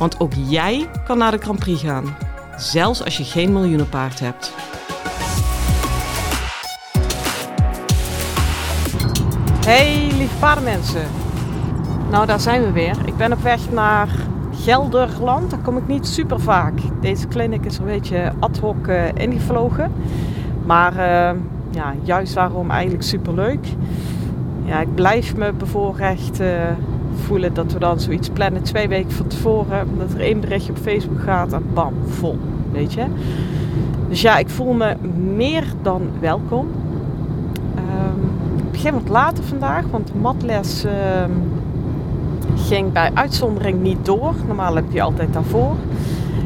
Want ook jij kan naar de Grand Prix gaan, zelfs als je geen miljoenenpaard hebt. Hey lieve paardenmensen. Nou, daar zijn we weer. Ik ben op weg naar Gelderland. Daar kom ik niet super vaak. Deze clinic is een beetje ad hoc uh, ingevlogen. Maar uh, ja, juist daarom eigenlijk super leuk. Ja, ik blijf me bevoorrecht uh, voelen dat we dan zoiets plannen twee weken van tevoren. Dat er één berichtje op Facebook gaat en bam, vol. Weet je? Dus ja, ik voel me meer dan welkom. Um, ik begin wat later vandaag, want de matles uh, ging bij uitzondering niet door. Normaal heb je altijd daarvoor.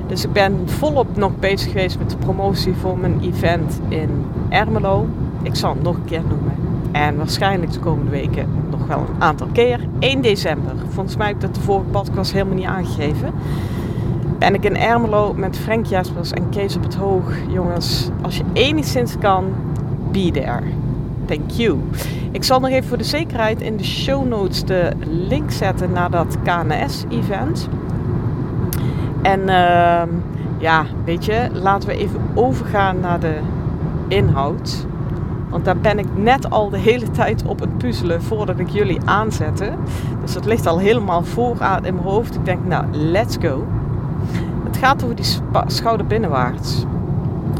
Dus ik ben volop nog bezig geweest met de promotie voor mijn event in Ermelo. Ik zal het nog een keer noemen. En waarschijnlijk de komende weken nog wel een aantal keer. 1 december. Volgens mij heb ik dat de vorige podcast helemaal niet aangegeven. Ben ik in Ermelo met Frank Jaspers en Kees op het Hoog. Jongens, als je enigszins kan, be there. Thank you. Ik zal nog even voor de zekerheid in de show notes de link zetten naar dat KNS-event. En uh, ja, weet je, laten we even overgaan naar de inhoud. Want daar ben ik net al de hele tijd op het puzzelen voordat ik jullie aanzette. Dus dat ligt al helemaal vooraan in mijn hoofd. Ik denk, nou, let's go. Het gaat over die schouder binnenwaarts.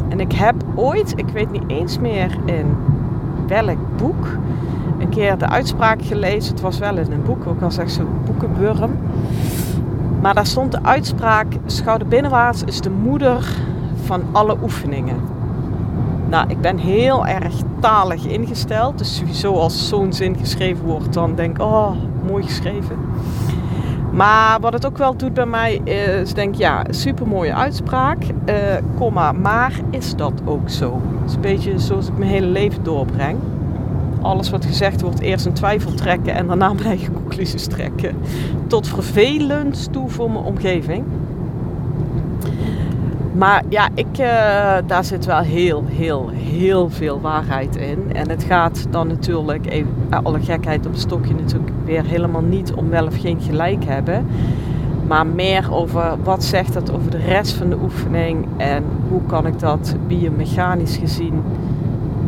En ik heb ooit, ik weet niet eens meer in welk boek, een keer de uitspraak gelezen. Het was wel in een boek, ook al zeg zo'n boekenburm. Maar daar stond de uitspraak: schouder binnenwaarts is de moeder van alle oefeningen. Nou, ik ben heel erg talig ingesteld. Dus sowieso als zo'n zin geschreven wordt, dan denk ik, oh, mooi geschreven. Maar wat het ook wel doet bij mij is, denk ja, super mooie uitspraak, uh, maar is dat ook zo? Het is een beetje zoals ik mijn hele leven doorbreng. Alles wat gezegd wordt, eerst een twijfel trekken en daarna mijn eigen conclusies trekken. Tot vervelend toe voor mijn omgeving. Maar ja, ik, uh, daar zit wel heel, heel, heel veel waarheid in. En het gaat dan natuurlijk, even, eh, alle gekheid op het stokje natuurlijk weer helemaal niet om wel of geen gelijk hebben. Maar meer over wat zegt dat over de rest van de oefening en hoe kan ik dat biomechanisch gezien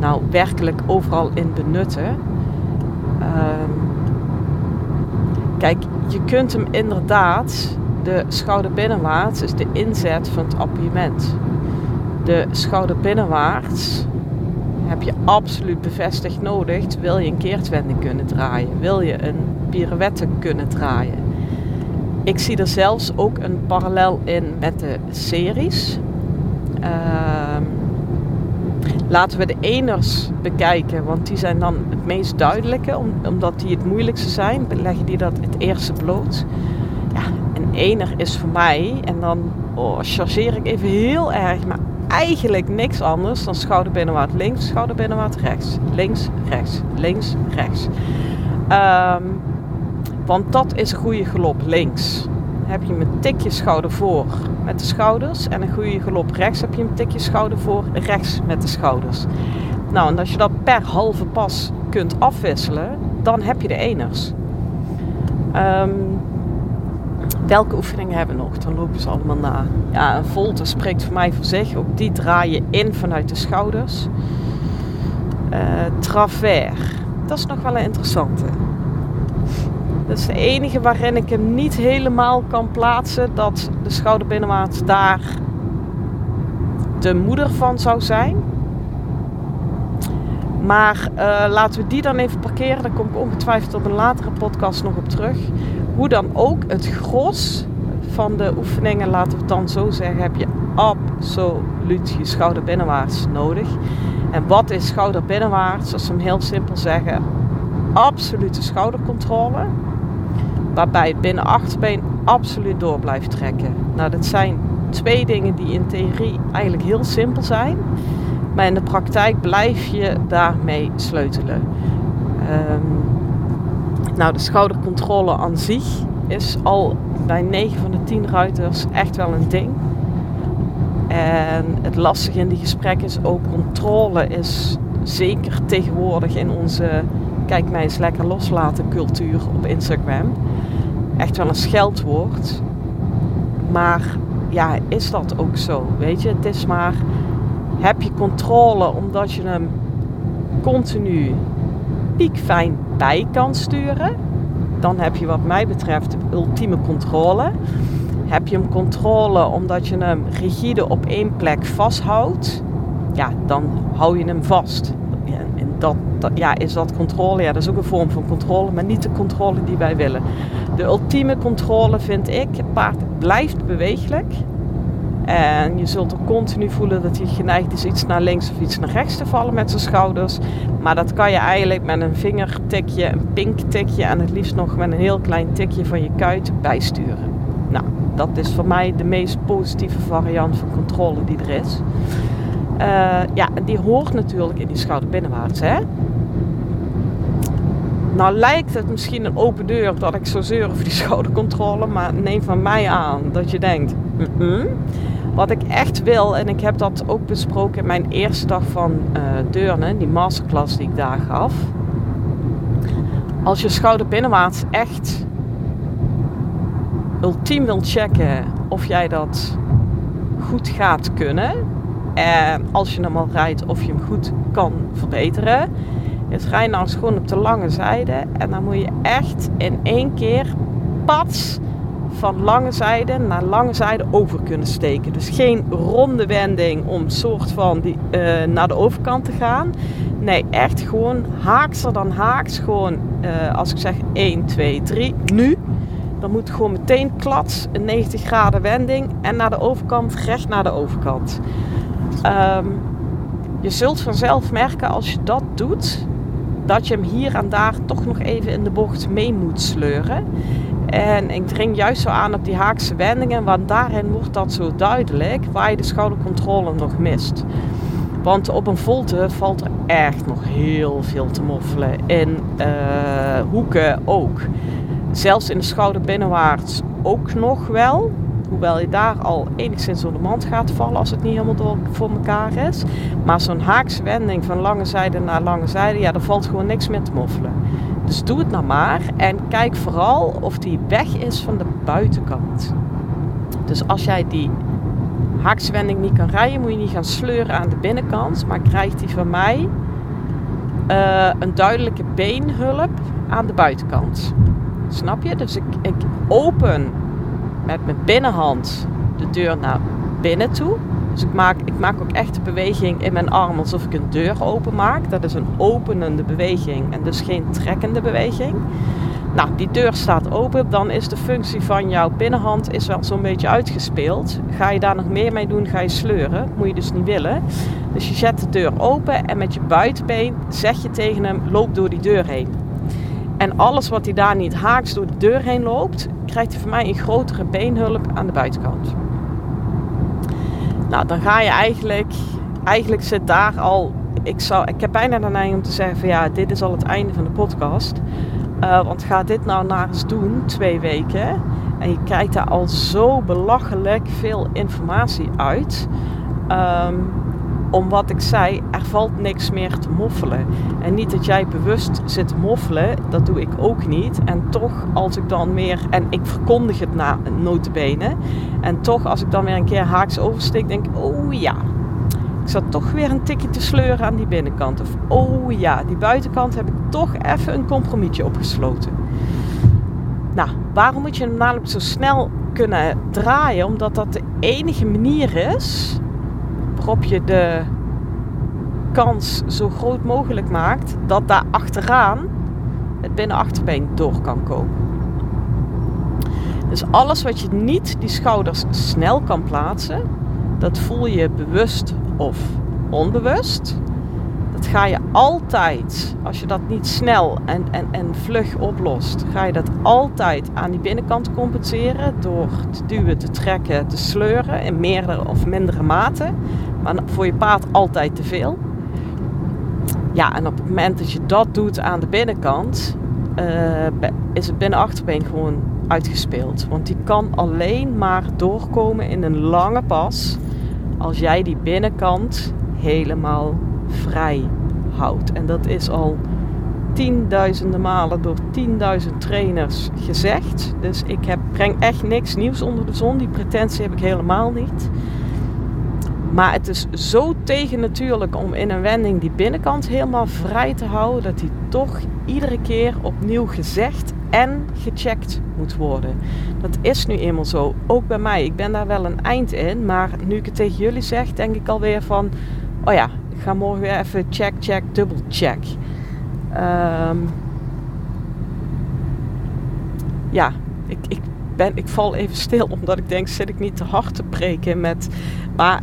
nou werkelijk overal in benutten. Um, kijk, je kunt hem inderdaad de schouder binnenwaarts is de inzet van het appiëment. De schouder binnenwaarts heb je absoluut bevestigd nodig. Wil je een keertwending kunnen draaien? Wil je een pirouette kunnen draaien? Ik zie er zelfs ook een parallel in met de series. Uh, laten we de eners bekijken, want die zijn dan het meest duidelijke, omdat die het moeilijkste zijn. Leggen die dat het eerste bloot ener is voor mij, en dan oh, chargeer ik even heel erg, maar eigenlijk niks anders dan schouderbinnenwaarts links, schouderbinnenwaarts rechts. Links, rechts, links, rechts. Um, want dat is een goede galop links. Heb je een tikje schouder voor met de schouders. En een goede galop rechts heb je een tikje schouder voor rechts met de schouders. Nou, en als je dat per halve pas kunt afwisselen, dan heb je de eners. Um, welke oefeningen hebben we nog? Dan lopen ze allemaal na. Ja, een volte spreekt voor mij voor zich. Ook die draai je in vanuit de schouders. Uh, travers. Dat is nog wel een interessante. Dat is de enige waarin ik hem niet helemaal kan plaatsen. Dat de schouderbinnenwaarts daar de moeder van zou zijn. Maar uh, laten we die dan even parkeren. Daar kom ik ongetwijfeld op een latere podcast nog op terug. Hoe dan ook, het gros van de oefeningen, laten we het dan zo zeggen, heb je absoluut je schouder binnenwaarts nodig. En wat is schouder binnenwaarts? Als we hem heel simpel zeggen, absolute schoudercontrole. Waarbij het binnenachterbeen absoluut door blijft trekken. Nou, dat zijn twee dingen die in theorie eigenlijk heel simpel zijn. Maar in de praktijk blijf je daarmee sleutelen. Um, nou, de schoudercontrole aan zich is al bij 9 van de 10 ruiters echt wel een ding. En het lastige in die gesprekken is ook controle is zeker tegenwoordig in onze kijk mij eens lekker loslaten cultuur op Instagram echt wel een scheldwoord. Maar ja, is dat ook zo? Weet je, het is maar heb je controle omdat je hem continu piekfijn bij kan sturen, dan heb je wat mij betreft ultieme controle. Heb je hem controle omdat je hem rigide op één plek vasthoudt, ja, dan hou je hem vast. En dat, dat, ja, is dat controle? Ja, dat is ook een vorm van controle, maar niet de controle die wij willen. De ultieme controle vind ik, het paard blijft bewegelijk. En je zult er continu voelen dat hij geneigd is iets naar links of iets naar rechts te vallen met zijn schouders. Maar dat kan je eigenlijk met een vingertikje, een pinktikje en het liefst nog met een heel klein tikje van je kuit bijsturen. Nou, dat is voor mij de meest positieve variant van controle die er is. Uh, ja, die hoort natuurlijk in die schouder binnenwaarts. Hè? Nou lijkt het misschien een open deur dat ik zo zeur over die schoudercontrole, maar neem van mij aan dat je denkt, wat ik echt wil, en ik heb dat ook besproken in mijn eerste dag van uh, Deurne, die masterclass die ik daar gaf. Als je schouder binnenwaarts echt ultiem wil checken of jij dat goed gaat kunnen. En als je hem al rijdt, of je hem goed kan verbeteren. Is rij nou eens gewoon op de lange zijde. En dan moet je echt in één keer pats van lange zijde naar lange zijde over kunnen steken. Dus geen ronde wending om soort van die, uh, naar de overkant te gaan. Nee, echt gewoon haakser dan haaks. Gewoon uh, als ik zeg 1, 2, 3, nu. Dan moet gewoon meteen klats, een 90 graden wending en naar de overkant, recht naar de overkant. Um, je zult vanzelf merken als je dat doet, dat je hem hier en daar toch nog even in de bocht mee moet sleuren. En ik dring juist zo aan op die haakse wendingen, want daarin wordt dat zo duidelijk waar je de schoudercontrole nog mist. Want op een volte valt er echt nog heel veel te moffelen. In uh, hoeken ook. Zelfs in de schouder binnenwaarts ook nog wel. Hoewel je daar al enigszins door de mand gaat vallen als het niet helemaal door, voor elkaar is. Maar zo'n haakse wending van lange zijde naar lange zijde, ja, daar valt gewoon niks meer te moffelen. Dus doe het nou maar en kijk vooral of die weg is van de buitenkant. Dus als jij die haakswending niet kan rijden, moet je niet gaan sleuren aan de binnenkant, maar krijgt die van mij uh, een duidelijke beenhulp aan de buitenkant. Snap je? Dus ik, ik open met mijn binnenhand de deur naar binnen toe. Dus ik maak, ik maak ook echt de beweging in mijn arm alsof ik een deur open maak. Dat is een openende beweging en dus geen trekkende beweging. Nou, die deur staat open, dan is de functie van jouw binnenhand is wel zo'n beetje uitgespeeld. Ga je daar nog meer mee doen, ga je sleuren. Moet je dus niet willen. Dus je zet de deur open en met je buitenbeen zeg je tegen hem, loop door die deur heen. En alles wat hij daar niet haaks door de deur heen loopt, krijgt hij van mij een grotere beenhulp aan de buitenkant. Nou, dan ga je eigenlijk, eigenlijk zit daar al, ik, zou, ik heb bijna de neiging om te zeggen van ja, dit is al het einde van de podcast. Uh, want ga dit nou naar eens doen, twee weken. En je krijgt daar al zo belachelijk veel informatie uit. Um, om wat ik zei, er valt niks meer te moffelen. En niet dat jij bewust zit te moffelen, dat doe ik ook niet. En toch, als ik dan meer, en ik verkondig het na notenbenen. En toch, als ik dan weer een keer haaks oversteek, denk ik, oh ja, ik zat toch weer een tikje te sleuren aan die binnenkant. Of oh ja, die buitenkant heb ik toch even een compromisje opgesloten. Nou, waarom moet je hem namelijk zo snel kunnen draaien? Omdat dat de enige manier is waarop je de kans zo groot mogelijk maakt dat daar achteraan het binnenachterbeen door kan komen. Dus alles wat je niet die schouders snel kan plaatsen, dat voel je bewust of onbewust. Dat ga je altijd, als je dat niet snel en, en, en vlug oplost, ga je dat altijd aan die binnenkant compenseren door te duwen, te trekken, te sleuren in meerdere of mindere mate. Maar voor je paard altijd te veel. Ja, en op het moment dat je dat doet aan de binnenkant, uh, is het binnenachterbeen gewoon uitgespeeld. Want die kan alleen maar doorkomen in een lange pas als jij die binnenkant helemaal vrij houdt. En dat is al tienduizenden malen door tienduizend trainers gezegd. Dus ik heb, breng echt niks nieuws onder de zon. Die pretentie heb ik helemaal niet. Maar het is zo tegennatuurlijk om in een wending die binnenkant helemaal vrij te houden, dat die toch iedere keer opnieuw gezegd en gecheckt moet worden. Dat is nu eenmaal zo. Ook bij mij. Ik ben daar wel een eind in. Maar nu ik het tegen jullie zeg, denk ik alweer van: oh ja, ik ga morgen weer even check, check, dubbel check. Um, ja, ik, ik, ben, ik val even stil omdat ik denk: zit ik niet te hard te preken met. Maar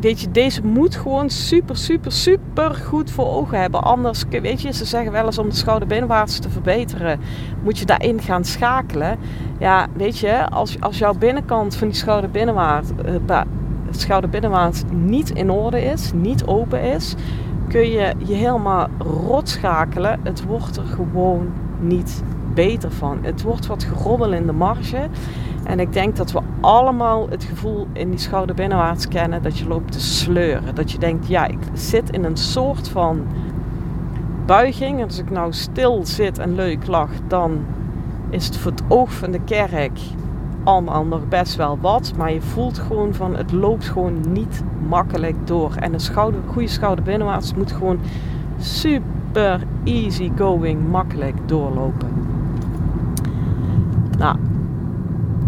je, deze moet gewoon super, super, super goed voor ogen hebben. Anders, weet je, ze zeggen wel eens om de schouder binnenwaarts te verbeteren, moet je daarin gaan schakelen. Ja, weet je, als, als jouw binnenkant van die schouder binnenwaarts, uh, schouder binnenwaarts niet in orde is, niet open is, kun je je helemaal rot schakelen. Het wordt er gewoon niet beter van. Het wordt wat gerommel in de marge. En ik denk dat we allemaal het gevoel in die schouder binnenwaarts kennen dat je loopt te sleuren. Dat je denkt, ja, ik zit in een soort van buiging. En als ik nou stil zit en leuk lach, dan is het voor het oog van de kerk allemaal nog best wel wat. Maar je voelt gewoon van, het loopt gewoon niet makkelijk door. En een schouder, goede schouder binnenwaarts moet gewoon super easy going, makkelijk doorlopen. Nou,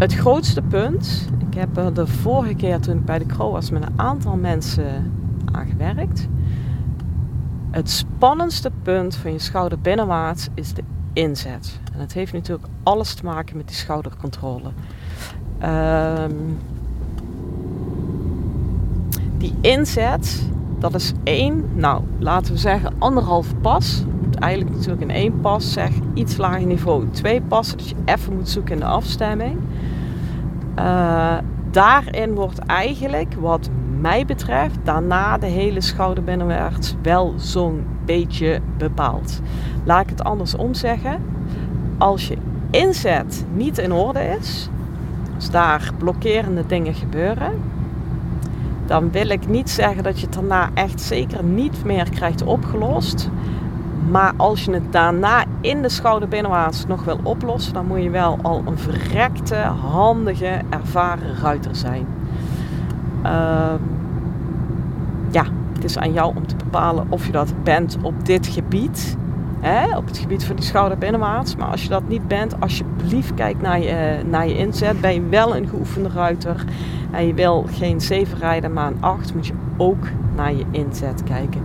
het grootste punt, ik heb er de vorige keer toen ik bij de Crow was met een aantal mensen aan gewerkt. Het spannendste punt van je schouder binnenwaarts is de inzet. En dat heeft natuurlijk alles te maken met die schoudercontrole. Um, die inzet, dat is één, nou laten we zeggen anderhalf pas. Eigenlijk natuurlijk in één pas zeg iets lager niveau. Twee passen, dat je even moet zoeken in de afstemming. Uh, daarin wordt eigenlijk, wat mij betreft, daarna de hele schouder binnenwaarts wel zo'n beetje bepaald. Laat ik het andersom zeggen. Als je inzet niet in orde is, als daar blokkerende dingen gebeuren, dan wil ik niet zeggen dat je het daarna echt zeker niet meer krijgt opgelost. Maar als je het daarna in de schouder binnenwaarts nog wil oplossen, dan moet je wel al een verrekte, handige, ervaren ruiter zijn. Uh, ja, het is aan jou om te bepalen of je dat bent op dit gebied. Hè, op het gebied van die schouder binnenwaarts. Maar als je dat niet bent, alsjeblieft kijk naar je, naar je inzet. Ben je wel een geoefende ruiter en je wil geen 7 rijden, maar een 8, moet je ook naar je inzet kijken.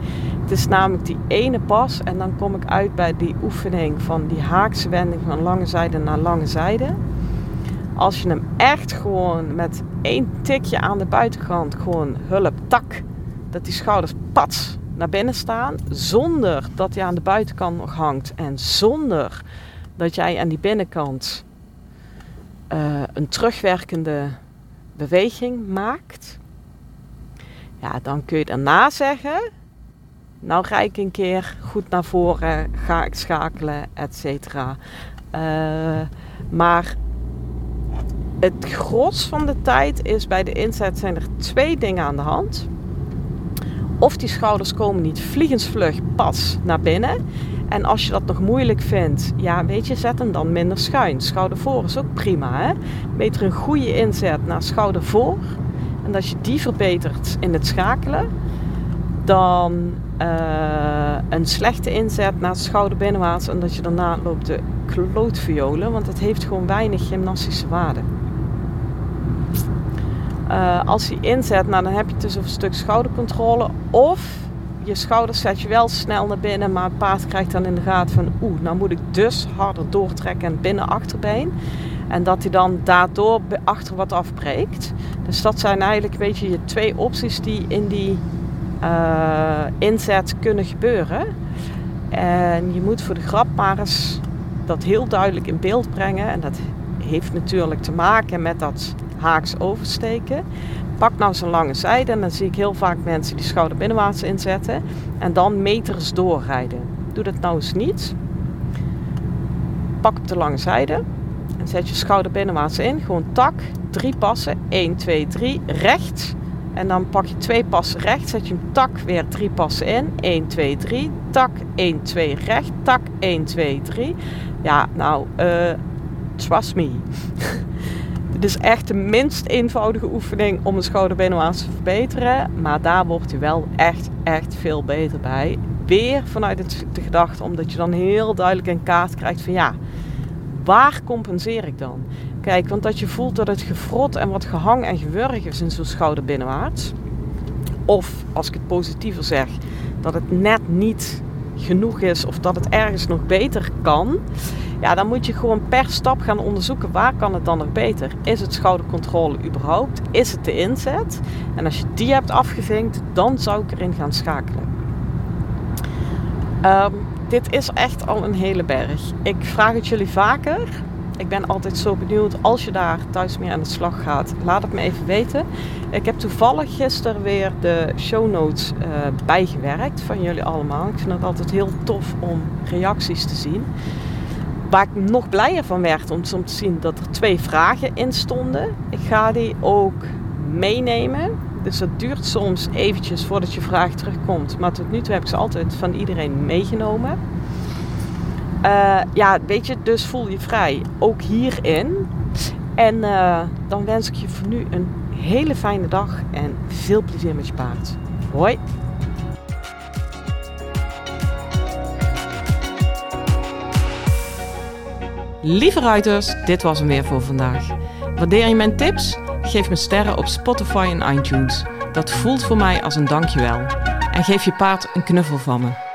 Het is namelijk die ene pas en dan kom ik uit bij die oefening van die haakse wending van lange zijde naar lange zijde. Als je hem echt gewoon met één tikje aan de buitenkant gewoon hulp tak, dat die schouders pats naar binnen staan, zonder dat hij aan de buitenkant nog hangt en zonder dat jij aan die binnenkant uh, een terugwerkende beweging maakt, ja, dan kun je daarna zeggen, nou ga ik een keer goed naar voren, ga ik schakelen, et cetera. Uh, maar het gros van de tijd is bij de inzet zijn er twee dingen aan de hand. Of die schouders komen niet vliegensvlug pas naar binnen. En als je dat nog moeilijk vindt, ja, weet je, zet hem dan minder schuin. Schouder voor is ook prima, hè. Meter een goede inzet naar schouder voor. En als je die verbetert in het schakelen, dan uh, een slechte inzet naar schouder binnenwaarts. En dat je daarna loopt de klootviolen, want het heeft gewoon weinig gymnastische waarde. Uh, als hij inzet, nou, dan heb je dus een stuk schoudercontrole. Of je schouders zet je wel snel naar binnen, maar het paard krijgt dan in de gaten van oeh, nou moet ik dus harder doortrekken en binnen achterbeen. En dat hij dan daardoor achter wat afbreekt. Dus dat zijn eigenlijk een beetje je twee opties die in die eh, inzet kunnen gebeuren. En je moet voor de grap maar eens dat heel duidelijk in beeld brengen. En dat heeft natuurlijk te maken met dat haaks oversteken. Pak nou zo'n lange zijde en dan zie ik heel vaak mensen die schouder binnenwaarts inzetten en dan meters doorrijden. Doe dat nou eens niet. Pak op de lange zijde en zet je schouder binnenwaarts in. Gewoon tak, drie passen, 1, 2, 3, recht. En dan pak je twee passen recht, zet je hem tak weer drie passen in. 1, 2, 3, tak, 1, 2, recht, tak, 1, 2, 3. Ja, nou, uh, trust me. Dit is echt de minst eenvoudige oefening om een schouderbenenwaarts te verbeteren. Maar daar wordt u wel echt, echt veel beter bij. Weer vanuit de gedachte, omdat je dan heel duidelijk een kaart krijgt van ja, waar compenseer ik dan? Want dat je voelt dat het gefrot en wat gehang en gewurg is in zo'n schouderbinnenwaarts. Of als ik het positiever zeg, dat het net niet genoeg is of dat het ergens nog beter kan. Ja, dan moet je gewoon per stap gaan onderzoeken waar kan het dan nog beter. Is het schoudercontrole überhaupt? Is het de inzet? En als je die hebt afgevinkt, dan zou ik erin gaan schakelen. Um, dit is echt al een hele berg. Ik vraag het jullie vaker. Ik ben altijd zo benieuwd als je daar thuis mee aan de slag gaat. Laat het me even weten. Ik heb toevallig gisteren weer de show notes uh, bijgewerkt van jullie allemaal. Ik vind het altijd heel tof om reacties te zien. Waar ik nog blijer van werd om, om te zien dat er twee vragen in stonden. Ik ga die ook meenemen. Dus dat duurt soms eventjes voordat je vraag terugkomt. Maar tot nu toe heb ik ze altijd van iedereen meegenomen. Uh, ja, weet je, dus voel je vrij. Ook hierin. En uh, dan wens ik je voor nu een hele fijne dag en veel plezier met je paard. Hoi! Lieve ruiters, dit was hem weer voor vandaag. Waardeer je mijn tips? Geef me sterren op Spotify en iTunes. Dat voelt voor mij als een dankjewel. En geef je paard een knuffel van me.